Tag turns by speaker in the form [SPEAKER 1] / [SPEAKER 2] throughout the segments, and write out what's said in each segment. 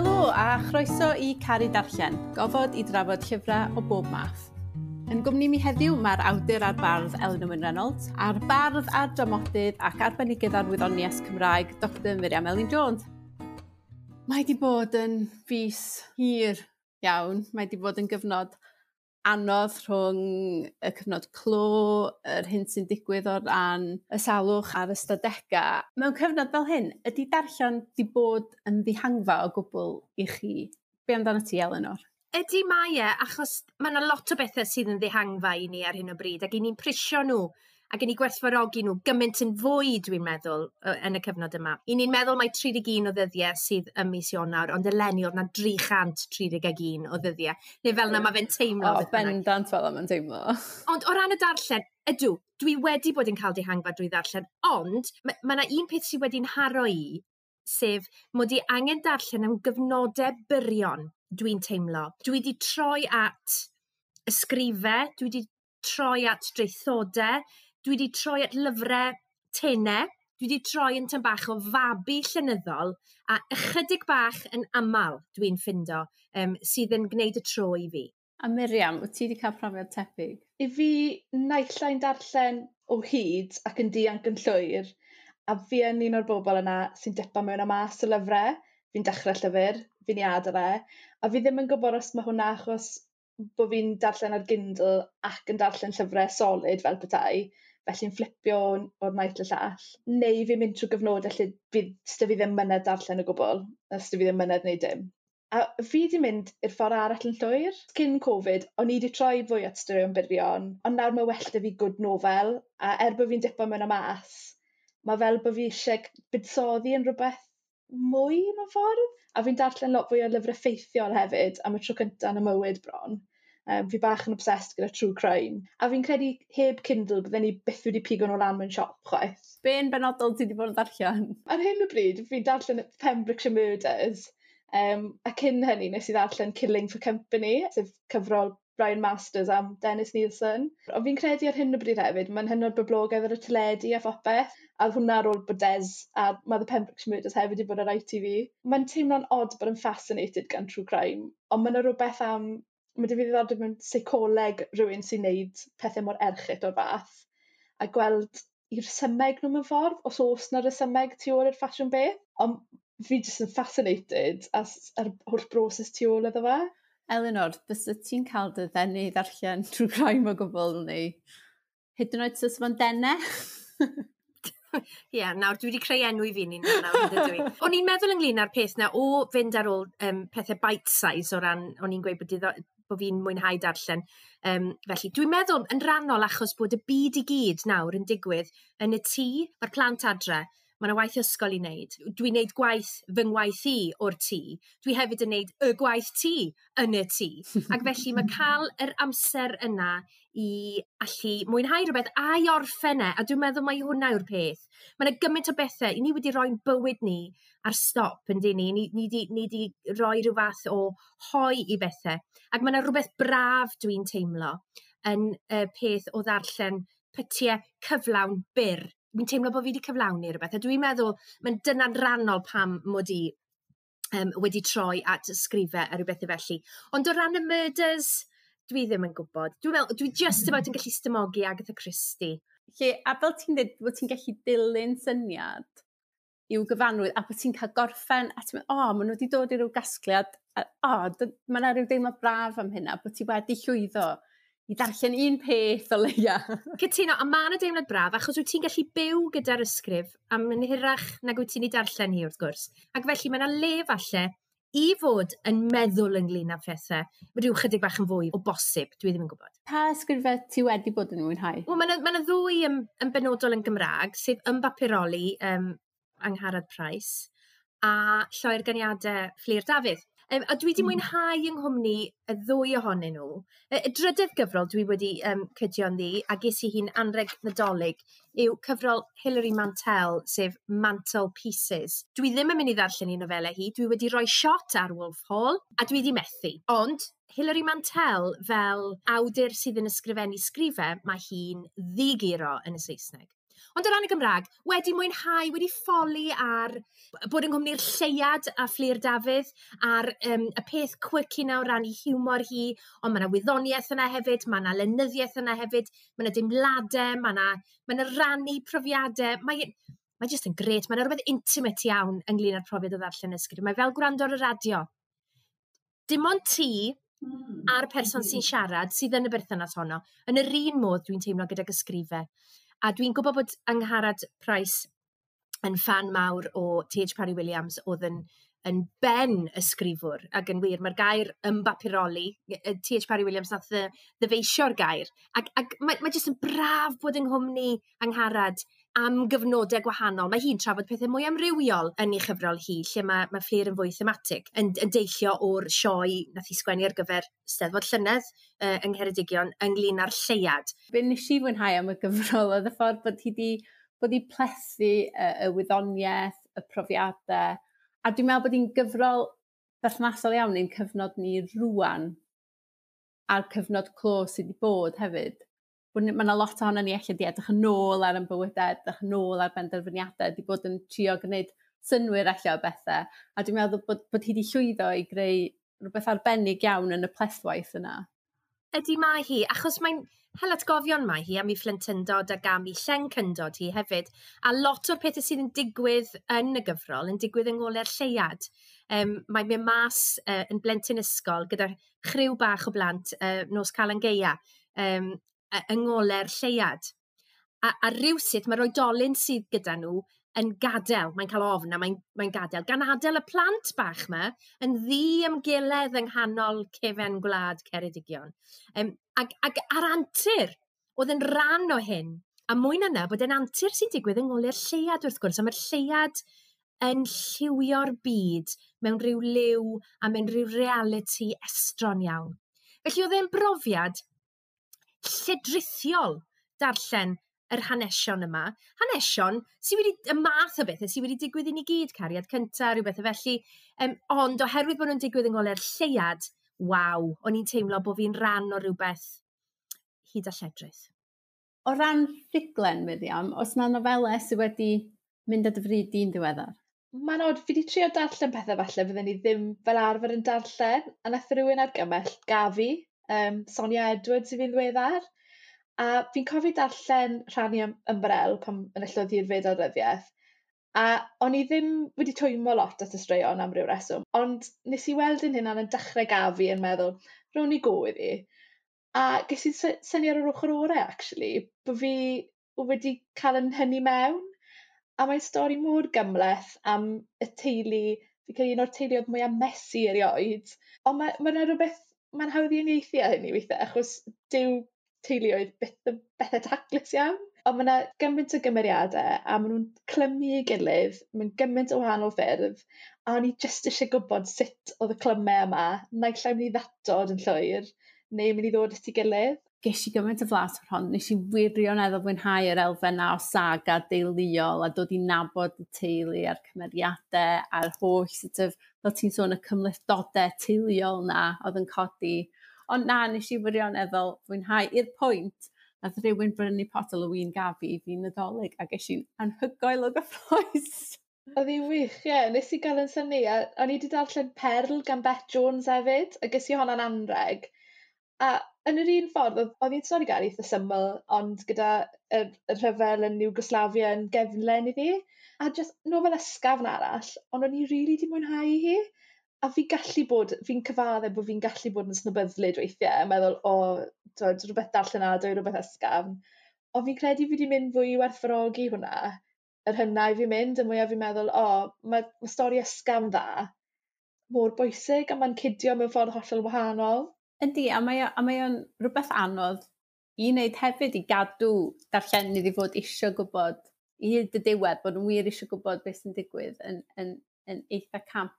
[SPEAKER 1] Helo a chroeso i Cari Darllen, gofod i drafod llyfrau o bob math. Yn gwmni mi heddiw mae'r awdur a'r bardd Elin Owen Reynolds, a'r bardd a'r dramodydd ac arbenigydd arwyddoniaeth Cymraeg Dr Miriam Elin Jones. Mae di bod yn fus hir iawn, mae di bod yn gyfnod anodd rhwng y cyfnod clo, yr hyn sy'n digwydd o ran y salwch a'r ystadegau. Mewn cyfnod fel hyn, ydy darllen di bod yn ddihangfa o gwbl i chi? Be amdano ti, Eleanor?
[SPEAKER 2] Ydy mae e, achos mae yna lot o bethau sydd yn ddihangfa i ni ar hyn o bryd, ac i ni'n prisio nhw ac yn ei gwerthfarogi nhw gymaint yn fwy, dwi'n meddwl, yn y cyfnod yma. I ni'n meddwl mae 31 o ddyddiau sydd ym mis Ionawr, ond eleni oedd na 331 o ddyddiau. Neu fel yna mae fe'n teimlo.
[SPEAKER 1] O, oh, bendant fel yma'n teimlo.
[SPEAKER 2] Ond o ran y darllen, ydw, dwi wedi bod yn cael dihangfa drwy ddarllen, ond mae yna un peth sydd wedi'n haro i, sef mod i angen darllen am gyfnodau byrion dwi'n teimlo. Dwi wedi troi at ysgrifau, dwi wedi troi at draethodau, dwi wedi troi at lyfrau tenau, dwi wedi troi yn tyn bach o fabi llenyddol a ychydig bach yn aml dwi'n ffindo um, sydd yn gwneud y tro i fi.
[SPEAKER 1] A Miriam, wyt ti wedi cael profiad tebyg?
[SPEAKER 3] I fi naillain darllen o hyd ac yn dianc yn llwyr, a fi yn un o'r bobl yna sy'n depa mewn a mas o lyfrau, fi'n dechrau llyfr, fi'n iad o re, a fi ddim yn gwybod os mae hwnna achos bod fi'n darllen ar Kindle ac yn darllen llyfrau solid fel petai, felly'n fflipio o'r maith y llall. Neu fi'n mynd trwy gyfnod lle fydd sti fi ddim myned darllen o gwbl, a sti fi ddim myned neu dim. A fi wedi mynd i'r ffordd arall yn llwyr. Cyn Covid, o'n i wedi troi fwy at straeon byrion, ond nawr mae well da fi good nofel, a er bod fi'n dipo mewn y mas, mae fel bod fi eisiau buddsoddi yn rhywbeth mwy mewn ffordd. A fi'n darllen lot fwy o lyfrau ffeithiol hefyd am y tro cyntaf yn y mywyd bron. Um, fi bach yn obsessed gyda true crime. A fi'n credu heb Kindle bydden ni byth wedi pigo nhw lan mewn siop chwaith.
[SPEAKER 1] Be'n benodol ti wedi bod yn darllen?
[SPEAKER 3] Ar hyn o bryd, fi'n darllen Pembrokeshire Murders. Um, a cyn hynny nes i ddarllen Killing for Company, sef cyfrol Brian Masters am Dennis Nielsen. Ond fi'n credu ar hyn o bryd hefyd, mae'n hynod boblogaidd ar y teledu a phopeth, a hwnna ar ôl bod Des a Mother Pembrokeshire Murders hefyd wedi bod ar ITV. Mae'n teimlo'n odd bod yn fascinated gan true crime, ond mae'n rhywbeth am mae dy fi ddod mewn seicoleg rhywun sy'n neud pethau mor erchyll o'r fath a gweld i'r symeg nhw mewn ffordd os oes 'na resymeg tu ôl i'r ffasiwn beth ond fi jyst yn fascinated as yr holl broses tu ôl iddo fe.
[SPEAKER 1] Elinor, byset ti'n cael dy ddenu ddarllen trwy graim o gwbl neu hyd yn oed sys fo'n denne?
[SPEAKER 2] Ie, yeah, nawr dwi wedi creu enw i fi ni'n nawr, dwi. O'n i'n meddwl ynglyn â'r peth na o fynd ar ôl um, pethau bite size o ran, o'n i'n gweud bod bod fi'n mwynhau darllen. Um, felly, dwi'n meddwl yn rannol achos bod y byd i gyd nawr yn digwydd yn y tŷ, mae'r plant adre, Mae yna waith ysgol i wneud. Dwi'n wneud gwaith fy ngwaith i o'r tŷ. Dwi hefyd yn wneud y gwaith tŷ yn y tŷ. Ac felly mae cael yr amser yna i allu mwynhau rhywbeth a'i orffen e. A dwi'n meddwl mai hwnna yw'r peth. Mae yna gymaint o bethau. I ni wedi rhoi'n bywyd ni ar stop yn dyn ni. Ni, ni, di, ni di roi rhyw fath o hoi i bethau. Ac mae yna rhywbeth braf dwi'n teimlo yn y peth o ddarllen pytiau cyflawn byr fi'n teimlo bod fi wedi cyflawni rhywbeth. A dwi'n meddwl, mae'n dyna'n rannol pam mod i um, wedi troi at ysgrifau a rhywbeth felly. Ond o ran y murders, dwi ddim yn gwybod. Dwi'n meddwl, dwi just mm-hmm. about yn gallu stymogi Agatha Christie.
[SPEAKER 1] Lle, a fel ti'n dweud, bod ti'n gallu dilyn syniad i'w gyfanrwydd, a bod ti'n cael gorffen, a ti'n meddwl, o, oh, maen nhw wedi dod i ryw gasgliad, a, o, oh, mae yna rhyw deimlo braf am hynna, bod ti wedi llwyddo i ddarllen un peth o leia.
[SPEAKER 2] Cytuno, a mae yna deimlad braf, achos wyt ti'n gallu byw gyda'r ysgrif am yn hirach nag wyt ti'n ei darllen hi wrth gwrs. Ac felly mae yna le falle i fod yn meddwl ynglyn â phethau, mae rhyw chydig bach yn fwy o bosib, dwi ddim yn gwybod.
[SPEAKER 1] Pa ysgrifau ti wedi bod yn mwynhau?
[SPEAKER 2] Wel, mae yna ddwy yn, yn benodol yn Gymraeg, sef Ymbapuroli, um, Angharad Price, a Lloer Ganiadau Fflir Dafydd. Um, a dwi wedi hmm. mwynhau yng Nghymru y ddwy ohonyn nhw. Y, y drydedd gyfrol dwi wedi um, cydio yn ddi, a ges i hi'n anreg nadolig, yw cyfrol Hilary Mantel, sef Mantel Pieces. Dwi ddim yn mynd i ddarllen ei nofelau hi, dwi wedi rhoi shot ar Wolf Hall, a dwi wedi methu. Ond, Hilary Mantel, fel awdur sydd yn ysgrifennu sgrifau, mae hi'n ddigiro yn y Saesneg. Ond o ran y Gymraeg, wedi mwynhau, wedi ffoli ar bod yn gwmni'r lleiad a Fflir Dafydd, ar um, y peth quirky na o ran i hiwmor hi, ond mae yna wyddoniaeth yna hefyd, mae yna lenyddiaeth yna hefyd, mae yna dimladau, mae yna, mae yna rannu profiadau. Mae, mae jyst yn gret, mae yna rhywbeth intimate iawn ynglyn â'r profiad o ddarllen ysgrifennu. Mae fel gwrando ar y radio. Dim ond ti hmm. a'r person sy'n siarad sydd yn y berthynas honno. Yn yr un modd dwi'n teimlo gydag ysgrifau. A dwi'n gwybod bod Angharad Price yn fan mawr o T.H. Parry Williams oedd yn, yn ben ysgrifwr ac yn wir. Mae'r gair ymbapuroli, T.H. Parry Williams nath ddyfeisio'r gair. Ac, ac mae, mae jyst yn braf bod yng Nghymru Angharad am gyfnodau gwahanol. Mae hi'n trafod pethau mwy amrywiol yn ei chyfrol hi, lle mae, mae Fleer yn fwy thematig, yn, yn deillio o'r sioe nath hi sgwennu ar gyfer Steddfod Llynedd uh, yng Ngheredigion ynglyn â'r lleiad.
[SPEAKER 1] Be nes i fwynhau am y gyfrol oedd y ffordd bod hi wedi bod hi plethu y, y wyddoniaeth, y profiadau, a dwi'n meddwl bod hi'n gyfrol berthnasol iawn i'n cyfnod ni rwan a'r cyfnod clo sydd wedi bod hefyd mae yna lot ohono ni eich di edrych yn ôl ar yn bywydau, edrych yn ôl ar benderfyniadau, wedi bod yn trio gwneud synwyr allan o bethau. A dwi'n meddwl bod, bod hi wedi llwyddo i greu rhywbeth arbennig iawn yn y plethwaith yna.
[SPEAKER 2] Ydy mae hi, achos mae'n hel atgofion mae hi am ei flentyndod ac am ei llencyndod hi hefyd, a lot o'r pethau sydd yn digwydd yn y gyfrol yn digwydd yng ngolau'r lleiad. Um, mae mynd mas uh, yn blentyn ysgol gyda chryw bach o blant uh, nos cael yn Geia, um, yng ngole'r lleiad. A, a rywsut mae'r oedolyn sydd gyda nhw yn gadael, mae'n cael ofn a mae'n mae gadael, gan adael y plant bach yma yn ddi ymgiledd yng nghanol cefen gwlad Ceredigion. Um, ac, ac ar antur, oedd yn rhan o hyn, a mwy na bod yn antur sy'n digwydd yng ngolau'r lleiad wrth gwrs, a mae'r lleiad yn lliwio'r byd mewn rhyw liw a mewn rhyw reality estron iawn. Felly oedd e'n brofiad lledrithiol darllen yr hanesion yma. Hanesion sydd wedi, y math o bethau sydd wedi digwydd i ni gyd, cariad cyntaf, rhywbeth o felly. Um, ond oherwydd bod nhw'n digwydd yng ngolau'r lleiad, waw, o'n i'n teimlo bod fi'n rhan o rhywbeth hyd a lledrith.
[SPEAKER 1] O ran ffuglen, Miriam, os yna nofelau sydd wedi mynd at y fryd di'n ddiweddar?
[SPEAKER 3] Mae'n od, fi wedi trio darllen pethau falle fydden ni ddim fel arfer yn darllen, a nath rhywun argymell gafi um, Sonia Edwards i fi'n ddiweddar. A fi'n cofio darllen rhannu ymbrel pan yn enillodd i'r fyd ryddiaeth. A o'n i ddim wedi twymo lot at y straeon am ryw reswm, ond nes i weld yn hynna'n yn dechrau gafi yn meddwl, rwy'n i go iddi. A ges i'n syni ar yr ochr orau, actually, bod fi wedi cael yn hynny mewn. A mae'n stori mor gymleth am y teulu, fi cael un o'r teuluoedd mwyaf mesu erioed. Ond mae yna rhywbeth mae'n hawdd i uniaethu â hynny weithiau, achos dyw teuluoedd beth bethau taclus iawn. Ond mae yna gymaint o gymeriadau a maen nhw'n clymu ei gilydd, mae'n gymaint o wahanol ffyrdd, a o'n i jyst eisiau gwybod sut oedd y clymau yma, naill ai mynd i ddatod yn llwyr, neu mynd i ddod at ei gilydd.
[SPEAKER 1] Ges i gymaint o flas o'r hon, nes i wirioneddol fwynhau yr elfen na o saga deuluol a dod i nabod y teulu a'r cymeriadau a'r holl sort of fel ti'n sôn y cymlethdodau teuluol na oedd yn codi. Ond na, nes i wirioneddol fwynhau i'r pwynt a rhywun brynu potel o wyn gafi i fi'n nadolig a ges i'n anhygoel o gyffroes.
[SPEAKER 3] Oedd hi'n wych, ie. Yeah. Nes i gael yn syni, a o'n i wedi darllen Perl gan Beth Jones hefyd, a ges i honna'n anreg. A yn yr un ffordd, oedd hi'n stori gael eitha syml, ond gyda y, y rhyfel yn Iwgoslafia yn gefnlen iddi. A just nofel ysgafn arall, ond o'n i rili really 'di mwynhau hi. A fi gallu bod, fi'n cyfadde bod fi'n gallu bod yn snobyddlyd weithiau, a meddwl, o, oh, rhywbeth darllenadwy, rhywbeth ysgafn. Ond fi'n credu fi wedi mynd fwy i werthfawrogi hwnna, yr hynna i fi'n mynd, y mwyaf fi'n meddwl, o, oh, mae ma stori ysgafn dda, mor bwysig, a mae'n cydio mewn ffordd hollol wahanol.
[SPEAKER 1] Yndi, a mae o'n rhywbeth anodd i wneud hefyd i gadw darllenydd i fod eisiau gwybod i dy diwedd bod yn wir eisiau gwybod beth sy'n digwydd yn, yn, yn eitha camp.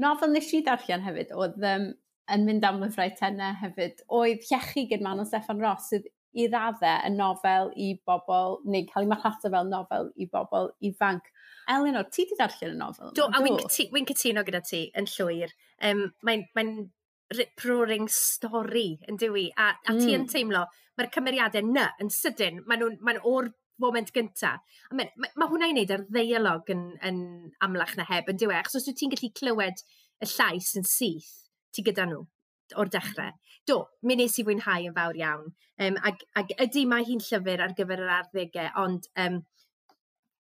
[SPEAKER 1] Nofel nes i darllen hefyd oedd um, yn mynd am lyfrau tenau hefyd oedd Llechi gyd Manon Steffan Ross sydd i raddau yn nofel i bobl, neu cael ei marchnata fel nofel i bobl ifanc. Elinor, ti di darllen y nofel?
[SPEAKER 2] Do, a wy'n cytuno gyda ti yn llwyr. Um, Mae'n mae rip-roaring stori yn dywi, a, a mm. ti yn mm. teimlo, mae'r cymeriadau na yn sydyn, maen nhw'n mae o'r foment gynta. A mae, ma mae hwnna'n neud ar ddeialog yn, yn amlach na heb, yn diwe, achos os ti'n gallu clywed y llais yn syth, ti gyda nhw o'r dechrau. Do, mi nes i fwynhau yn fawr iawn. Um, ag, ag ydy mae hi'n llyfr ar gyfer yr arddegau, ond um,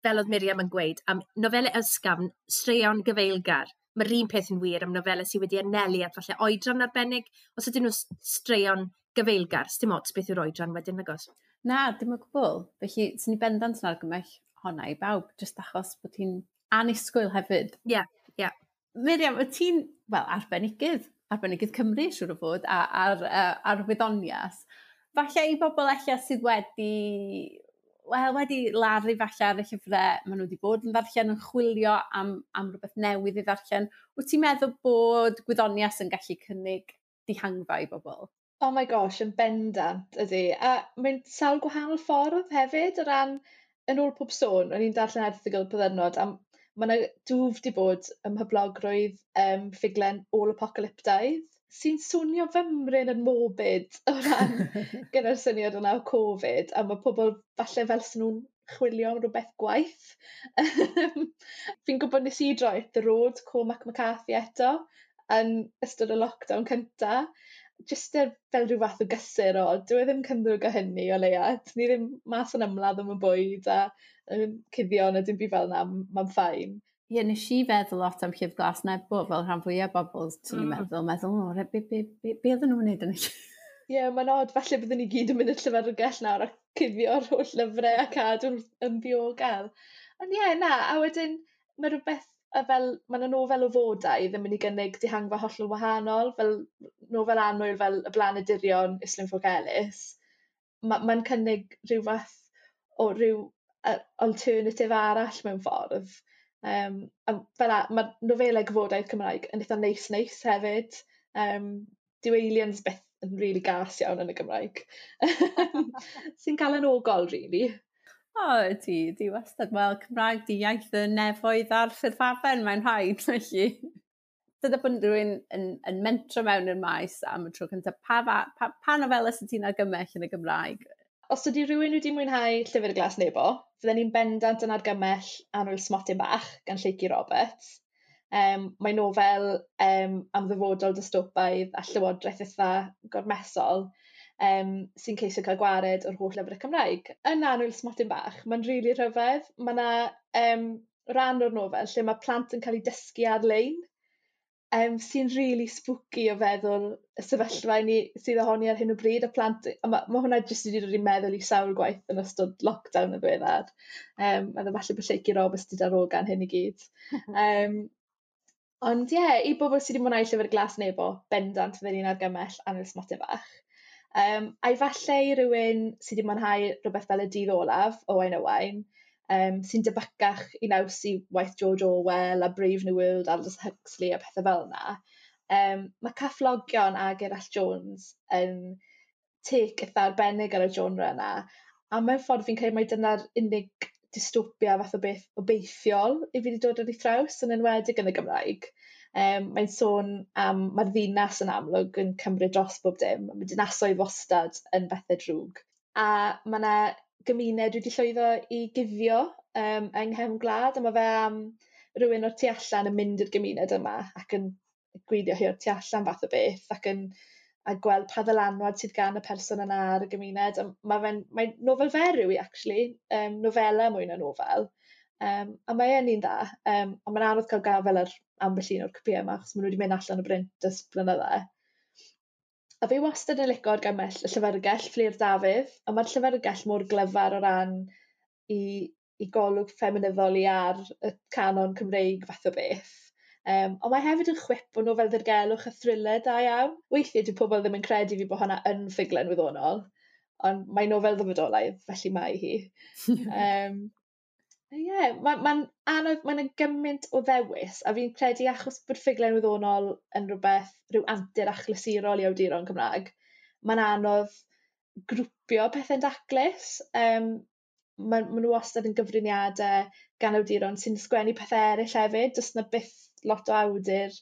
[SPEAKER 2] fel oedd Miriam yn gweud, am nofelau ysgafn, straeon gyfeilgar, mae'r un peth yn wir am nofelau sydd wedi anelu at falle oedran arbennig, os ydyn nhw straeon gyfeilgar, dim ots beth yw'r oedran wedyn agos.
[SPEAKER 1] Na, dim o gwbl. Felly, sy'n ni bendant yn argymell honna i bawb, jyst achos bod ti'n anisgwyl hefyd.
[SPEAKER 2] Ie, yeah, ie. Yeah.
[SPEAKER 1] Miriam, wyt ti'n, wel, arbenigydd, arbenigydd Cymru, siwr o fod, a, ar, ar, ar wyddonias. Falle i bobl eich sydd wedi, wel, wedi laru falle ar y llyfrau, maen nhw wedi bod yn ddarllen, yn chwilio am, am rhywbeth newydd i ddarllen. Wyt ti'n meddwl bod gwyddonias yn gallu cynnig dihangfa i bobl?
[SPEAKER 3] Oh my gosh, yn bendant ydy. A mae'n sawl gwahanol ffordd hefyd o ran yn ôl pob sôn, o'n i'n darllen erthigol byddynod, a mae yna dwf di bod ym mhyblogrwydd um, ffuglen ôl apocalyptaidd sy'n swnio fymryn yn mobyd o ran gyda'r syniad yna o Covid, a mae pobl falle fel sy'n nhw'n chwilio am rhywbeth gwaith. Fi'n gwybod nes i droi The Road, Cormac McCarthy eto, yn ystod y lockdown cynta jyst er, fel rhyw fath o gysur o, dwi e ddim cymrwg o hynny o leia. Ni ddim mas yn ymladd am y bwyd a um, cuddio na dim byd fel yna, mae'n ffain.
[SPEAKER 1] Ie, yeah, nes i feddwl lot am llyfr glas nebo, fel rhan fwyaf bobl, ti'n mm. meddwl, meddwl, o, be, be, be, be oedden nhw'n gwneud yn eich?
[SPEAKER 3] Ie, yeah, mae'n od, falle byddwn ni gyd yn mynd y i'r llyfrgell nawr a cuddio'r holl lyfrau a cadw'n yn biogel. Ond ie, yeah, na, a wedyn mae rhywbeth a fel mae'n y nofel o fodau ddim yn mynd i gynnig dehangfa hollol wahanol fel nofel annwyl fel Y Blanedirion Islwyn mae'n ma' cynnig rhyw fath o ryw yy alternative arall mewn ffordd. Um, a fel a- ma' nofelau gyfodau Cymraeg yn eitha neis neis hefyd. Um, dyw aliens beth yn rili really gas iawn yn y Gymraeg. Sy'n cael yn ogol, rili.
[SPEAKER 1] O, di, di wastad. Wel, Cymraeg di iaith y nefoedd ar ffyrfafen mae'n rhaid, felly. Dyna bod rhywun yn, yn mentro mewn i'r maes am y tro cyntaf. Pa, pa, pa nofelau sydd ti'n argymell yn y Gymraeg?
[SPEAKER 3] Os ydy rhywun wedi mwynhau Llyfr y Glas Nebo, fydden ni'n bendant yn argymell Anwyl Smotyn Bach gan Lleici Roberts. Um, mae nofel um, am ddyfodol dystopaidd a llywodraeth eitha gormesol um, sy'n ceisio cael gwared o'r holl lyfrau Cymraeg. Yn anwyl Smotyn Bach, mae'n rili really rhyfedd. Mae yna um, rhan o'r nofel lle mae plant yn cael eu dysgu ar-lein um, sy'n really spooky o feddwl y sefyllfa ni sydd ohoni ar hyn o bryd. Y plant, a mae, ma hwnna jyst wedi dod i'n meddwl i sawl gwaith yn ystod lockdown y ddiweddar. Um, a dda falle bod Lleici Roberts wedi darogan hyn i gyd. Um, Ond ie, yeah, i bobl sydd wedi mwynhau llyfr glas nebo, bendant fydden ni'n argymell Annwyl Smotyn Fach. Um, a'i falle i rywun sydd wedi mwynhau rhywbeth fel y dydd olaf o Wain Owain, um, sy'n debycach i naws i waith George Orwell a Brave New World, Aldous Huxley a pethau fel yna, um, mae cafflogion a Gerall Jones yn tec eitha arbennig ar y genre yna. A mewn ffordd fi'n credu mai dyna'r unig dystopia fath o beth obeithiol i fi wedi dod ar ei thraws yn enwedig yn y Gymraeg. Um, mae'n sôn am mae'r ddinas yn amlwg yn cymryd dros bob dim. Mae dinasoedd wastad yn bethau drwg. A mae yna gymuned wedi llwyddo i gifio um, yng Nghefn Gwlad, a mae fe am rhywun o'r tu allan yn mynd i'r gymuned yma ac yn gwirio hi o'r tu allan fath o beth ac yn a gweld pa ddylanwad sydd gan y person yna ar y gymuned. Mae fe'n mae nofel feryw i, actually, um, nofela mwy na nofel. Um, a mae e'n un da, um, a mae'n anodd cael gael yr ambell un o'r copïau yma, achos maen nhw wedi mynd allan o brint ys blynydde. A fi wastad yn lico'r gamell y llyfrgell Fflir Dafydd, a mae'r llyfrgell mor glyfar o ran i, i golwg ffeminyddol i ar y canon Cymreig fath o beth. Um, ond mae hefyd yn chwip o nofel ddirgelwch a thrilau da iawn. Weithiau dyw pobl ddim yn credu fi bod hwnna yn ffuglen wyddonol, ond mae nofel ddyfodolaidd, felly mae hi. um, Ie, yeah, mae'n ma anodd, mae'n gymaint o ddewis, a fi'n credu achos bod ffuglen wyddonol yn rhywbeth, rhyw antur achlysurol i awduron Cymraeg, mae'n anodd grwpio pethau'n daclus. Um, maen ma nhw wastad yn gyfriniadau gan awduron sy'n sgwennu pethau eraill hefyd. Does na byth lot o awdur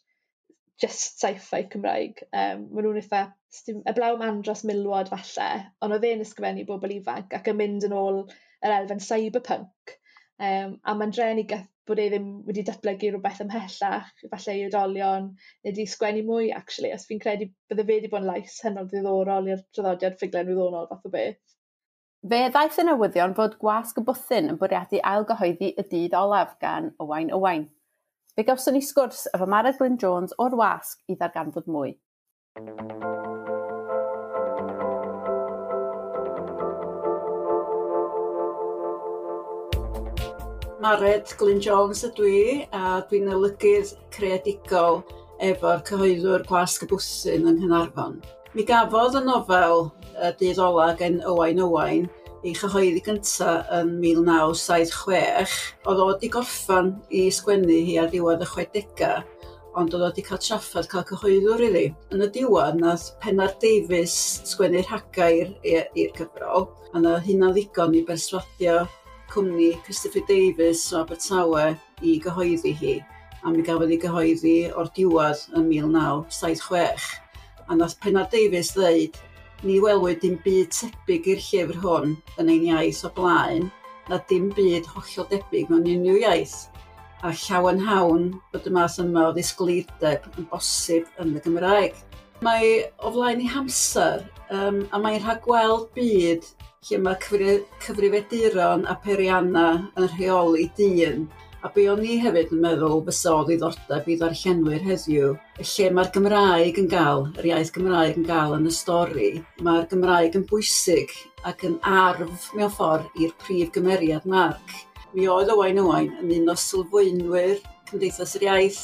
[SPEAKER 3] just sci-fi Cymraeg. Um, maen nhw'n eitha, y am andros milwod falle, ond oedd e'n ysgrifennu bobl ifanc ac yn mynd yn ôl yr elfen cyberpunk Um, a ma'n dreni bod e ddim wedi datblygu rhywbeth ymhellach falle i oedolion neu wedi sgwennu mwy actually os fi'n credu bydde fe wedi bod yn lais hynod ddiddorol i'r traddodiad ffuglen wyddonol fath o beth.
[SPEAKER 1] Fe ddaeth y newyddion fod Gwasg y Bwthyn yn bwriadu ailgyhoeddi y dydd olaf gan Owain Owain. Fe gawson ni sgwrs efo Mared Glyn Jones o'r Wasg i ddarganfod mwy.
[SPEAKER 4] Mared Glyn Jones ydw i, a dwi'n olygydd creadigol efo'r cyhoeddwr Gwasg y Bwsyn yng Nghynarfon. Mi gafodd y nofel y dydd ola gen Owain Owain ei chyhoeddi gyntaf yn 1976. Oedd o wedi gorffan i sgwennu hi ar diwedd y 60au, ond oedd o wedi cael traffath cael cyhoeddwr iddi. Yn y diwedd, nath Penar Davies sgwennu rhagair i'r cyfrol, a na hynna ddigon i berswadio cwmni Christopher Davis o Abertawe i gyhoeddi hi a mi gafodd ei gyhoeddi o'r diwedd yn 1976. A nath Penna Davies ddeud, ni welwyd dim byd tebyg i'r llyfr hwn yn ein iaith o blaen, na dim byd hollol debyg mewn unrhyw iaith, a llaw hawn bod y math yma o ddisgleirdeb yn bosib yn y Gymraeg. Mae o flaen i hamser um, a mae'n rhagweld byd lle mae cyfri, cyfrifeduron a perianna yn rheoli dyn. A be o'n i hefyd yn meddwl fysa o ddiddordeb i ddarllenwyr heddiw, lle mae'r Gymraeg yn gael, yr iaith Gymraeg yn gael yn y stori, mae'r Gymraeg yn bwysig ac yn arf mewn ffordd i'r prif gymeriad Marc. Mi oedd Owain Owain yn un o sylfwynwyr Cymdeithas yr Iaith,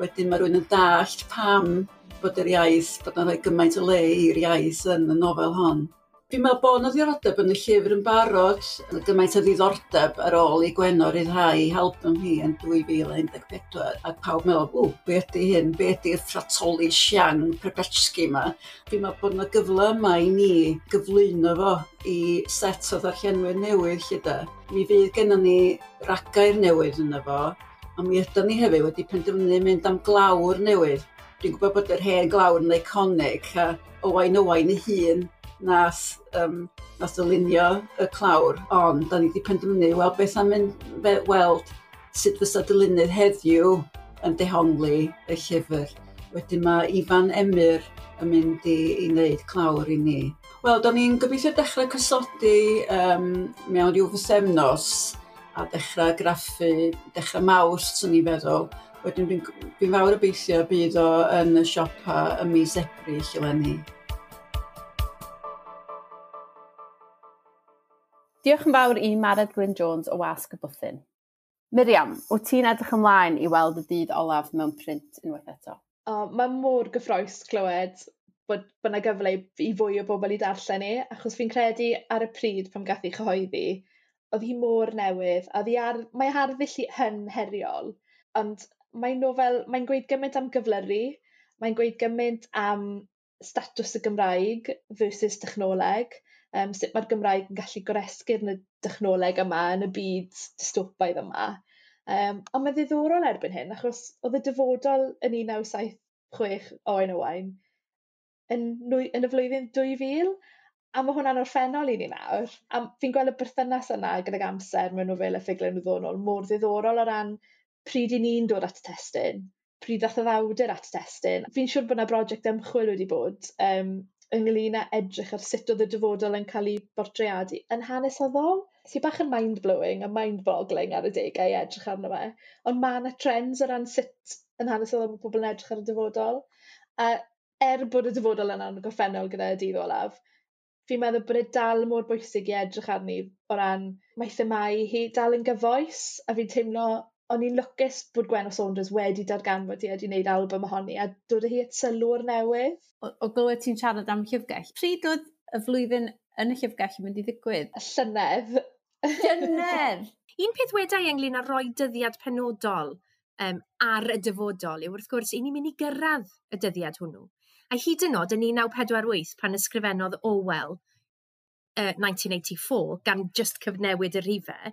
[SPEAKER 4] wedyn mae rhywun yn dallt pam bod yr iaith, bod yna rhoi gymaint o le i'r iaith yn y nofel hon. Fi'n meddwl bod yna ddiddordeb yn y llyfr yn barod, gymaint o ddiddordeb ar ôl i Gwenor i ddhau help ym hi yn 2014, a pawb meddwl, ww, be ydy hyn, be ydy'r y ffratoli Sian Perbetski yma. Fi'n meddwl bod yna gyfle yma i ni gyflwyno fo i set o ddarllenwyr newydd lle da. Mi fydd gennym ni ragair newydd yna fo, a mi ydy ni hefyd wedi penderfynu mynd am glawr newydd. Dwi'n gwybod bod yr hen glawr yn eiconic a owain owain ei hun nath, um, nath dylunio y clawr, ond da ni wedi penderfynu, wel, beth am mynd be, weld sut fysa dylunydd heddiw yn dehongli y llyfr. Wedyn mae Ifan Emyr yn mynd i, i wneud clawr i ni. Wel, do'n ni'n gobeithio dechrau cysodi um, mewn rhyw fysemnos a dechrau graffu, dechrau maws, swn i'n feddwl. Wedyn dwi'n fi fawr obeithio bydd o yn y siopa ym mis Ebrill i lenni.
[SPEAKER 1] Diolch yn fawr i Mared Glyn Jones o Wasg y Bwthyn. Miriam, wyt ti'n edrych ymlaen i weld y dydd olaf mewn print unwaith eto?
[SPEAKER 3] O, mae mor gyffroes clywed bod yna gyfle i fwy o bobl i darllen ni, achos fi'n credu ar y pryd pam gath i chyhoeddi, oedd hi mor newydd, a ar, mae harddull hyn heriol, ond mae'n nofel, mae'n gweud gymaint am gyflyru, mae'n gweud gymaint am statws y Gymraeg versus technoleg, um, sut mae'r Gymraeg yn gallu goresgu'r dechnoleg yma yn y byd dystopaidd yma. Um, ond mae ddiddorol erbyn hyn, achos oedd y dyfodol yn 1976 oen owain yn, yn y flwyddyn 2000, a mae hwnna'n orffennol i ni nawr. A fi'n gweld y berthynas yna gydag amser mewn nofel y ffuglen wyddonol mor ddiddorol o ran pryd i ni'n dod at y testyn, pryd ddath y ddawdur at y testyn. Fi'n siŵr bod yna brosiect ymchwil wedi bod um, ynglyn â edrych ar sut oedd y dyfodol yn cael ei bortreadu yn hanesyddol sy bach yn mind-blowing a mind-boggling ar y degau i edrych arno fe. Ond mae yna trends o ran sut yn hanesyddol mae pobl yn edrych ar y dyfodol. A er bod y dyfodol yn goffennol gyda y dydd olaf, fi'n meddwl bod e dal mor bwysig i edrych arni o ran mae themau hi dal yn gyfoes a fi'n teimlo o'n i'n lwcus bod Gwen o Saunders wedi darganfod i wedi wneud album ohoni a dod o hi at sylw'r newydd.
[SPEAKER 1] O, o glywed ti'n siarad am llyfgell, pryd oedd y flwyddyn yn y llyfgell yn mynd i ddigwydd?
[SPEAKER 3] Y llynedd.
[SPEAKER 1] Llynedd!
[SPEAKER 2] Un peth wedau ynglyn â roi dyddiad penodol um, ar y dyfodol yw wrth gwrs i ni'n mynd i gyrraedd y dyddiad hwnnw. A hyd yn oed yn 1948 pan ysgrifennodd Orwell uh, 1984 gan just cyfnewid y rhifau,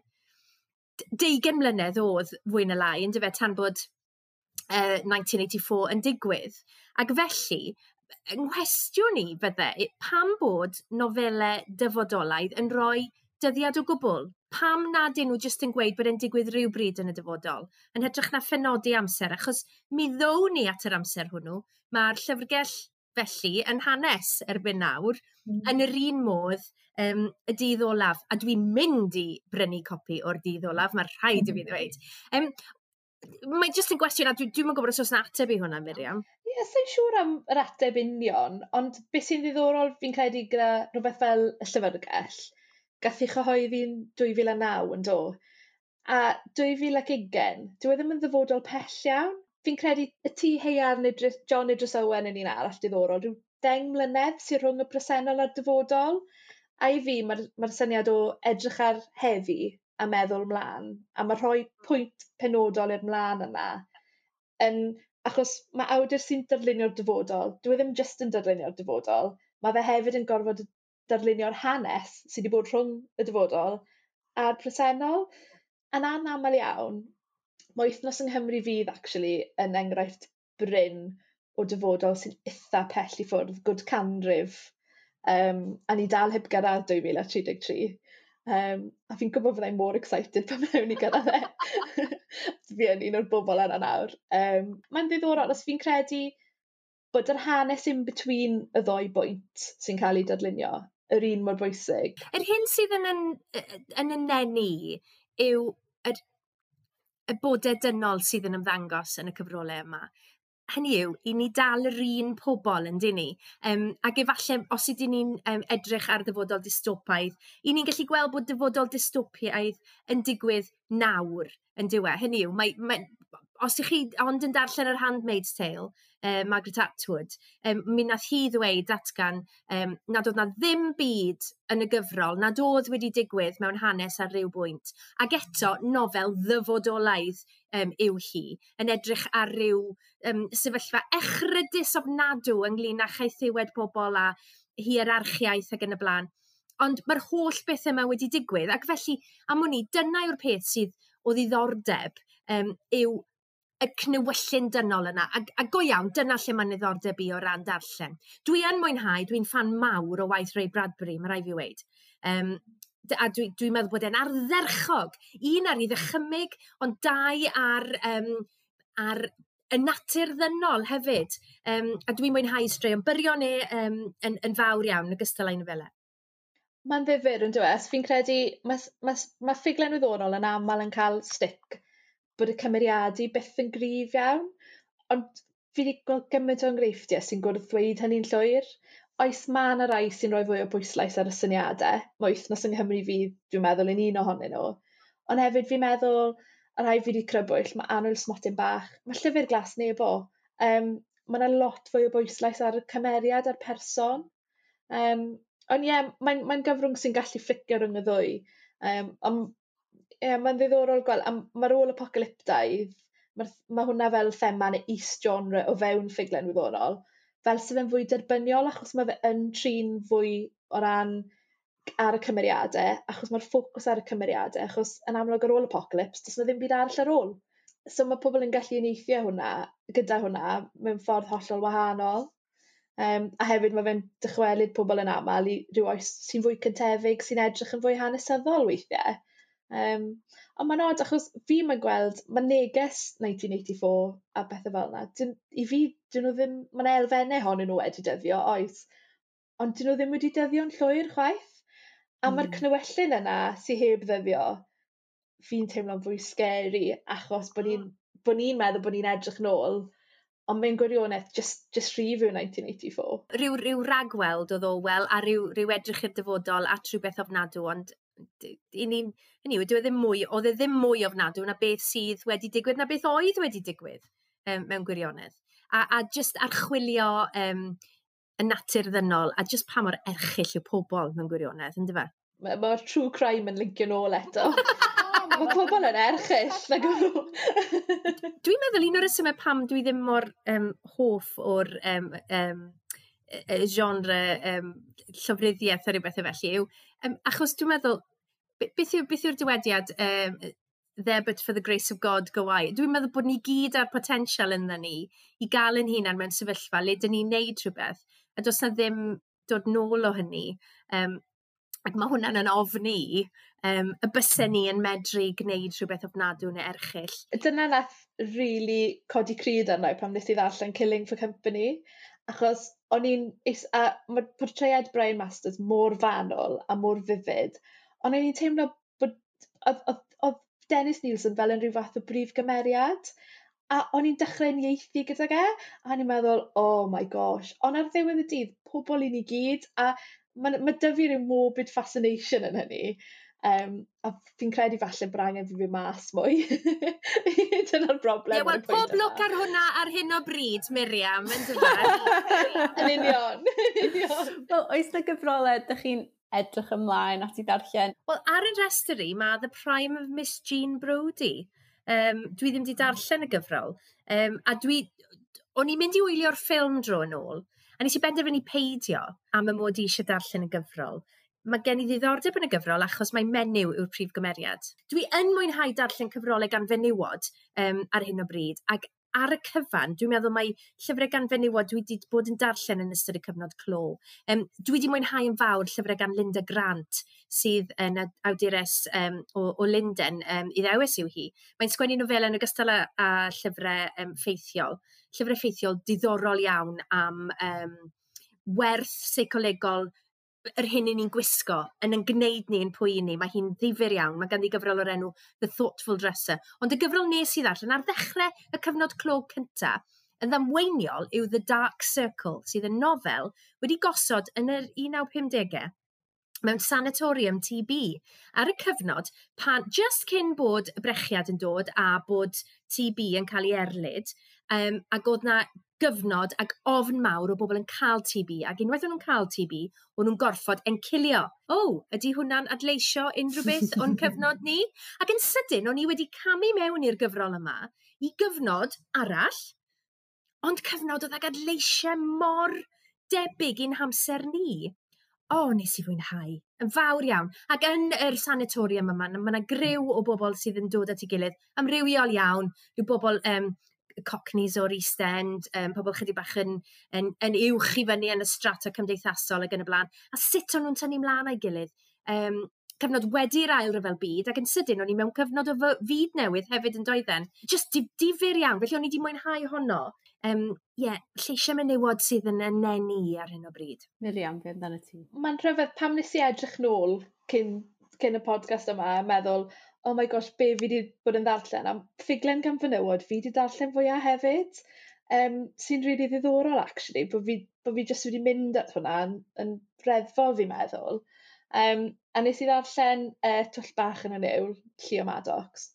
[SPEAKER 2] deugen mlynedd oedd fwy na lai, yn fe, tan bod uh, 1984 yn digwydd. Ac felly, yng nghwestiwn i fydde, pam bod nofelau dyfodolaidd yn rhoi dyddiad o gwbl? Pam nad nhw jyst yn gweud bod e'n digwydd rhywbryd yn y dyfodol? Yn hytrach na phenodi amser, achos mi ddown ni at yr amser hwnnw, mae'r llyfrgell Felly, yn hanes erbyn nawr, mm. yn yr un modd um, y dydd olaf, a dwi'n mynd i brynu copi o'r dydd olaf, mae'r rhaid i fi ddweud. Um, Mae jyst yn gwestiwn, a dwi'n dwi, gwybod os oes yna ateb i hwnna, Miriam.
[SPEAKER 3] Ie, yeah, sy'n siŵr am yr ateb union, ond beth sy'n ddiddorol fi'n credu gyda rhywbeth fel y llyfrgell, gath i chyhoeddi'n 2009 yn do. A 2020, dwi e ddim yn ddyfodol pell iawn, fi'n credu y tŷ heiar Idris, John Idris Owen yn un arall diddorol, rhyw deng mlynedd sy'n rhwng y presennol a'r dyfodol. A i fi, mae'r mae syniad o edrych ar heddi a meddwl mlaen, a mae rhoi pwynt penodol i'r mlaen yna, yn, achos mae awdur sy'n darlunio'r dyfodol, dwi e ddim jyst yn darlunio'r dyfodol, mae fe hefyd yn gorfod darlunio'r hanes sydd wedi bod rhwng y dyfodol a'r presennol. Yn anaml iawn, mae wythnos yng Nghymru fydd actually yn enghraifft bryn o dyfodol sy'n eitha pell i ffwrdd, gwrdd canrif. Um, a ni dal heb gyrraedd 2033. Um, a fi'n gwybod fyddai mor excited pan mewn i gyrraedd e. fi yn un o'r bobl yna nawr. Um, Mae'n ddiddorol os fi'n credu bod yr hanes in between y ddoi bwynt sy'n cael ei dadlunio yr un mor bwysig.
[SPEAKER 2] Yr hyn sydd yn, yn, yn y nenu yw y bodau dynol sydd yn ymddangos yn y cyfrolau yma. Hynny yw, i ni dal yr un pobl yn dyn ni. Um, ac efallai, os ydyn ni'n um, edrych ar dyfodol dystopaidd, i ni'n gallu gweld bod dyfodol dystopiaidd yn digwydd nawr yn diwe. Hynny yw, mae, mae os ych chi ond yn darllen yr Handmaid's Tale, uh, Margaret Atwood, um, mi nath hi ddweud datgan um, nad oedd na ddim byd yn y gyfrol, nad oedd wedi digwydd mewn hanes ar ryw bwynt. Ac eto, nofel ddyfodolaidd um, yw hi, yn edrych ar ryw um, sefyllfa echrydus ofnadw ynglyn â chaethiwed pobl a hierarchiaeth ac yn y blaen. Ond mae'r holl beth yma wedi digwydd, ac felly, am wn dyna yw'r peth sydd o ddiddordeb um, yw y cnewyllyn dynol yna. A, a go iawn, dyna lle mae'n ddiddordeb i o ran darllen. Dwi yn mwynhau, dwi'n fan mawr o waith Ray Bradbury, mae rai fi weid. Um, a dwi'n dwi meddwl bod e'n ardderchog. Un ar ei ddychymyg, ond dau ar, um, ar y natur ddynol hefyd. Um, a dwi'n mwynhau straeon byrion e um, yn, yn fawr iawn yn ogystal â'i nofelau
[SPEAKER 3] mae'n ddifur yn dweud. E? Fi'n credu, mae ma, ma ffuglen wyddonol yn aml yn cael stick bod y cymeriadu byth yn gryf iawn, ond fi wedi gweld gymaint o enghreifftiau sy'n gwrdd-ddweud hynny'n llwyr. Oes ma' 'na rai sy'n rhoi fwy o bwyslais ar y syniadau, mae wythnos yng Nghymru fi dwi'n meddwl yn un ohonyn nhw, ond hefyd fi'n meddwl y rhai fi wedi crybwyll mae anwyl Smotyn Bach, mae Llyfr Glas Nebo, Um, mae yna lot fwy o bwyslais ar y cymeriad a'r person. Um, ond ie, mae'n mae gyfrwng sy'n gallu ffitio rhwng y ddwy. Um, ond Ie, mae'n ddiddorol gweld, a mae'r ôl apocalyptaidd, mae ma hwnna fel thema'n is-genre o fewn ffuglen wyddonol, fel sydd yn fwy derbyniol achos mae fe yn trin fwy o ran ar y cymeriadau, achos mae'r ffocws ar y cymeriadau, achos yn amlwg ar ôl apocalypse, does yna ddim byd arall ar ôl. So mae pobl yn gallu uneithio hwnna, gyda hwnna mewn ffordd hollol wahanol. Um, a hefyd mae fe'n dychwelyd pobl yn aml i ryw oes sy'n fwy cyntefig, sy'n edrych yn fwy hanesyddol weithiau. Um, ond mae'n od achos fi mae'n gweld mae neges nineteen eighty four a bethau fel yna, dyn- i fi 'dyn nhw ddim mae'n elfennau elfenne ohonyn nhw wedi dyddio oes. Ond 'dyn nhw ddim wedi dyddio'n llwyr chwaith a ma'r hmm. cnywellyn yna sy'n heb ddyddio fi'n teimlo'n fwy scary achos bod ni'n hmm. bo' ni'n meddwl bod ni'n edrych nôl ond mae'n gwirionedd just, just rhif yw nineteen
[SPEAKER 2] rhyw four. Ragweld oedd Owel a rhyw, rhyw edrych i'r dyfodol at rhywbeth ofnadw ond i ni'n, anyway, dwi e ddim mwy, oedd e ddim mwy ofnadw na beth sydd wedi digwydd, na beth oedd wedi digwydd um, mewn gwirionedd. A, a just archwilio um, y natur ddynol, a just pa mor erchill yw pobl mewn gwirionedd, ynddo fe?
[SPEAKER 3] Mae'r ma true crime yn linkio nôl eto. Mae pobl yn erchill.
[SPEAKER 2] Dwi'n meddwl un o'r ysymau pam dwi ddim mor um, hoff o'r um, um, genre um, llofruddiaeth o rhywbeth felly yw, um, achos dwi'n meddwl, beth yw'r beth yw dywediad um, there but for the grace of God go I. Dwi'n meddwl bod ni gyd ar potensial ynddo ni i gael yn hunan mewn sefyllfa le dyn ni'n neud rhywbeth, a does na ddim dod nôl o hynny. Um, ac mae hwnna'n yn ofni um, y bysau ni yn medru gwneud rhywbeth ofnadw neu erchill.
[SPEAKER 3] Dyna nath really codi cryd arno pam nes i ddarllen Killing for Company, Achos o'n i'n is- a ma' portread Brian Masters mor fanol a mor fifyd, ond o'n i'n teimlo bod oedd, Dennis Nielsen fel yn rhyw fath o brif gymeriad, a o'n i'n dechrau'n ieithu gyda ge, a o'n i'n meddwl, oh my gosh. Ond ar ddiwedd y dydd, pobl i ni gyd, a mae ma, ma da fi morbid fascination yn hynny. Um, a fi'n credu falle bod angen fi fi mas mwy. Dyna'r broblem.
[SPEAKER 2] Ie, wel, pob look ar hwnna ar hyn o bryd, Miriam, yn dyfod.
[SPEAKER 3] yn union.
[SPEAKER 1] Wel, oes na gyfrolau, dych chi'n edrych ymlaen at i darllen?
[SPEAKER 2] Wel, ar y restr i, mae The Prime of Miss Jean Brody. Um, dwi ddim wedi darllen y gyfrol. Um, a dwi, o'n i'n mynd i wylio'r ffilm dro yn ôl, a nes i benderfynu peidio am y mod i eisiau darllen y gyfrol. Mae gen i ddiddordeb yn y gyfrol achos mae menyw yw'r prif gymeriad. Dwi yn mwynhau darllen cyfrolau gan fenywod um, ar hyn o bryd, ac ar y cyfan, dwi'n meddwl mae llyfrau gan fenywod dwi wedi bod yn darllen yn ystod y cyfnod clo. Um, dwi wedi mwynhau yn fawr llyfrau gan Linda Grant, sydd yn awdures um, o, o Linden um, i ddewis yw hi. Mae'n sgwennu nofel yn ogystal â, â llyfrau um, ffeithiol. Llyfrau ffeithiol diddorol iawn am um, werth seicolegol yr hyn ni'n gwisgo yn yn gwneud ni'n pwy ni. Mae hi'n ddifur iawn. Mae ganddi gyfrol o'r enw The Thoughtful Dresser. Ond y gyfrol nes i ddarllen ar ddechrau y cyfnod clog cynta, yn ddamweiniol yw The Dark Circle, sydd yn nofel wedi gosod yn yr 1950au mewn sanatorium TB ar y cyfnod pan just cyn bod brechiad yn dod a bod TB yn cael ei erlyd um, ac oedd na gyfnod ag ofn mawr o bobl yn cael TB, ac unwaith o'n nhw'n cael TB, o'n nhw'n gorfod encilio. O, oh, ydy hwnna'n adleisio unrhyw beth o'n cyfnod ni? Ac yn sydyn, o'n i wedi camu mewn i'r gyfrol yma i gyfnod arall, ond cyfnod oedd ag adleisiau mor debyg i'n hamser ni. O, nes i fwynhau. Yn fawr iawn. Ac yn yr sanatorium yma, mae yna griw o bobl sydd yn dod at ei gilydd, amrywiol iawn, yw bobl um, cocnis o'r East End, um, pobl chydig bach yn, yn, yn uwch i fyny yn y strata cymdeithasol ac yn y blaen, a sut o'n nhw'n tynnu mlaen a'i gilydd? Um, cyfnod wedi'r ail ryfel byd, ac yn sydyn o'n i mewn cyfnod o fyd newydd hefyd yn doedden. Just di, difyr iawn, felly o'n i wedi mwynhau honno. Um, yeah, lleisiau menywod sydd yn nenu ar hyn o bryd.
[SPEAKER 1] Miliam, fe amdano ti.
[SPEAKER 3] Mae'n rhyfedd pam nes i edrych nôl cyn, cyn y podcast yma, meddwl, oh my gosh, be fi wedi bod yn ddarllen am ffuglen gan fenywod, fi wedi darllen fwyaf hefyd. Um, sy'n rili really ddiddorol, actually, bod fi, bod fi jyst wedi mynd at hwnna yn, yn reddfol, fi'n meddwl. Um, a nes i ddarllen uh, Twll Bach yn y Niwl, Llio Maddox,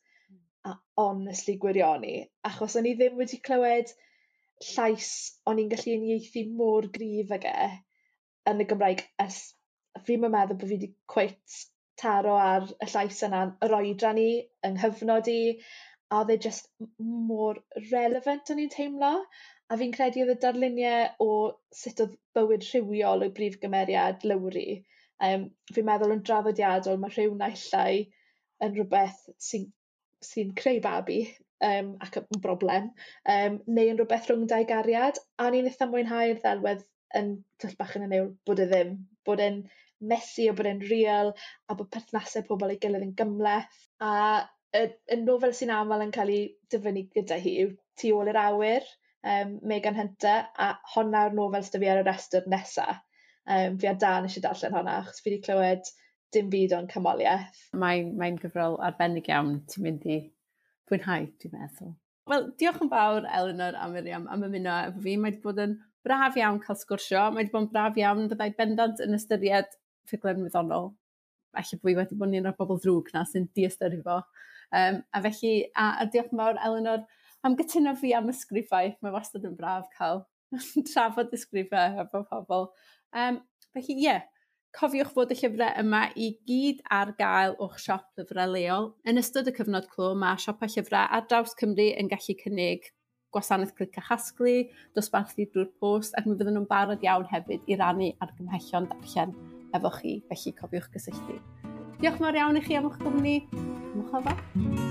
[SPEAKER 3] a honestly gwirioni, achos o'n i ddim wedi clywed llais o'n i'n gallu unieithu mor gryf ag e yn y Gymraeg. As, fi'n meddwl bod fi wedi cweit taro ar y llais yna yr oedran ni, yng nghyfnod i, a oedd e jyst mor relevant o'n i'n teimlo. A fi'n credu oedd y darluniau o sut oedd bywyd rhywiol o'i brif gymeriad Lowri. Um, fi'n meddwl yn draddodiadol mae rhyw naillai yn rhywbeth sy'n sy, sy creu babi um, ac yn broblem, um, neu yn rhywbeth rhwng dau gariad, a ni'n eitha mwynhau'r ddelwedd yn tyll bach yn y niwl bod e ddim, bod e'n mesu o bod e'n real a bod perthnasau pobl ei gilydd yn gymleth. A y, y nofel sy'n aml yn cael ei dyfynu gyda hi yw Tu ôl yr awyr, um, Megan Hunter, a honna yw'r nofel sydd fi ar y restr nesaf. Um, fi a Dan eisiau darllen honna, achos fi wedi clywed dim byd o'n cymoliaeth.
[SPEAKER 1] Mae'n mae gyfrol arbennig iawn, ti'n mynd i fwynhau, dwi'n meddwl. Wel, diolch yn fawr, Eleanor a Miriam, am ymuno efo fi. Mae wedi bod yn braf iawn cael sgwrsio. Mae wedi bod yn braf iawn, byddai bendant yn ystyried ffuglen wyddonol, efallai fwy wedi bod ni'n o'r bobl ddrwg na sy'n diastyru fo. Um, a felly, a, a diolch yn fawr, Eleanor, am gytuno fi am ysgrifau. Mae wastad yn braf cael trafod ysgrifau efo pobl. Um, felly, ie, yeah, cofiwch fod y llyfrau yma i gyd ar gael o'ch siop lyfrau leol. Yn ystod y cyfnod clw, mae siopau llyfrau ar draws Cymru yn gallu cynnig gwasanaeth clic a chasglu, dosbarthu drwy'r post ac mi fydden nhw'n barod iawn hefyd i rannu ar gymhellion darllen efo chi, felly cofiwch gysylltu. Diolch mawr iawn i chi am eich gwmni. Mwch ofo.